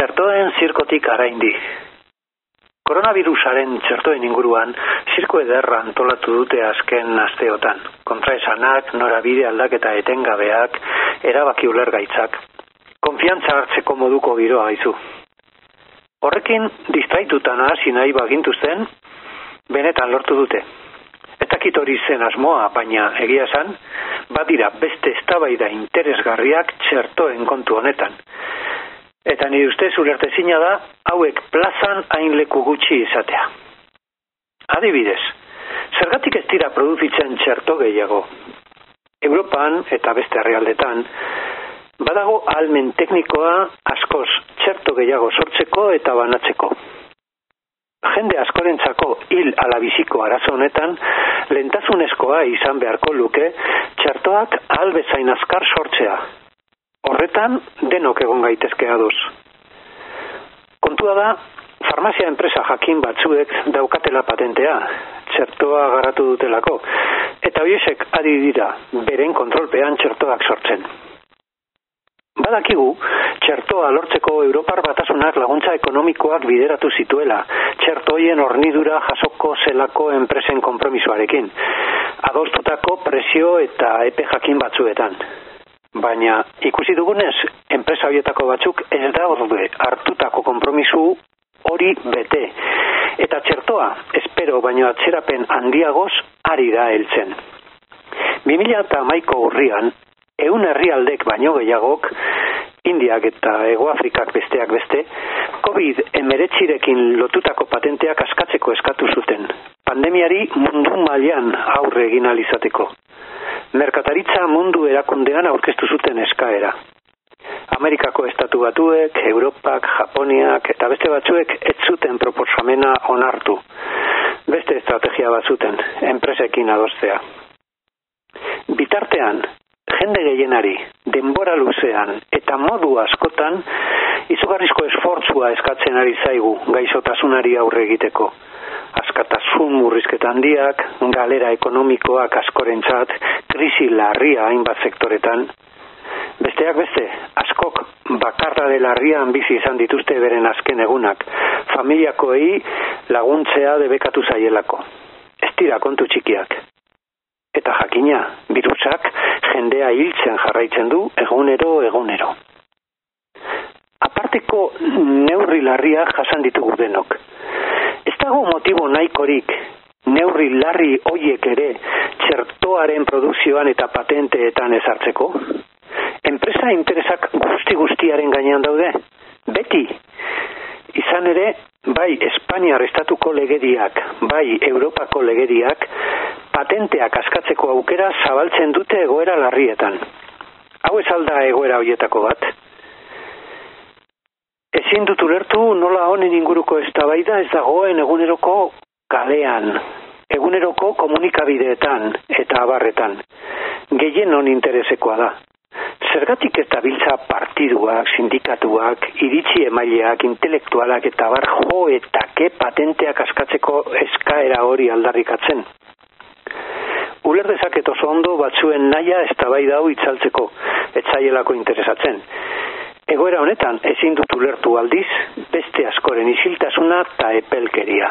Txertoen zirkotik araindi. Koronavirusaren txertoen inguruan, zirko ederra antolatu dute azken asteotan. Kontraesanak, norabide aldaketa etengabeak, erabaki ulergaitzak. Konfiantza hartzeko moduko giroa gaizu. Horrekin, distraitutan hasi nahi bagintu zen, benetan lortu dute. Etakit hori zen asmoa, baina egia esan, badira beste eztabaida interesgarriak txertoen kontu honetan. Eta nire ustez ulertezina da, hauek plazan hain leku gutxi izatea. Adibidez, zergatik ez dira produzitzen txerto gehiago. Europan eta beste herrialdetan, badago almen teknikoa askoz txerto gehiago sortzeko eta banatzeko. Jende askorentzako hil alabiziko arazo honetan, lentasunezkoa izan beharko luke txertoak albezain azkar sortzea, Horretan, denok egon gaitezke ados. Kontua da, farmazia enpresa jakin batzuek daukatela patentea, txertoa garatu dutelako, eta hoiesek adi dira, beren kontrolpean txertoak sortzen. Badakigu, txertoa lortzeko Europar batasunak laguntza ekonomikoak bideratu zituela, txertoien hornidura jasoko zelako enpresen kompromisoarekin, adostutako presio eta epe jakin batzuetan. Baina ikusi dugunez, enpresa horietako batzuk ez da orde hartutako konpromisu hori bete. Eta txertoa, espero baino atzerapen handiagoz, ari da heltzen. 2000 eta maiko urrian, eun herrialdek baino gehiagok, Indiak eta Egoafrikak besteak beste, COVID emeretzirekin lotutako patenteak askatzeko eskatu zuten. Pandemiari mundu mailan aurre egin alizateko merkataritza mundu erakundean aurkeztu zuten eskaera. Amerikako estatu batuek, Europak, Japoniak eta beste batzuek ez zuten proposamena onartu. Beste estrategia bat zuten, enpresekin adostea. Bitartean, jende gehienari, denbora luzean eta modu askotan, izugarrizko esfortzua eskatzen ari zaigu gaizotasunari aurre egiteko askatasun murrizketa handiak, galera ekonomikoak askorentzat, krisi larria hainbat sektoretan. Besteak beste, askok bakarra de larrian bizi izan dituzte beren azken egunak, familiakoei laguntzea debekatu zaielako. Ez dira kontu txikiak. Eta jakina, birusak jendea hiltzen jarraitzen du egunero egunero. Aparteko neurri larria jasan ditugu denok dago motibo nahikorik neurri larri hoiek ere txertoaren produkzioan eta patenteetan ezartzeko? Enpresa interesak guzti guztiaren gainean daude? Beti, izan ere, bai Espainiar estatuko legediak, bai Europako legediak, patenteak askatzeko aukera zabaltzen dute egoera larrietan. Hau ez alda egoera hoietako bat? Ezin dut ulertu nola honen inguruko eztabaida ez dagoen eguneroko kalean, eguneroko komunikabideetan eta abarretan. Gehien non interesekoa da. Zergatik eta biltza partiduak, sindikatuak, iritsi emaileak, intelektualak eta bar jo eta ke patenteak askatzeko eskaera hori aldarrikatzen. Uler dezaket oso ondo batzuen naia eztabaida hau itzaltzeko, etzaielako interesatzen. Egoera honetan ezin dut ulertu aldiz beste askoren isiltasuna eta epelkeria.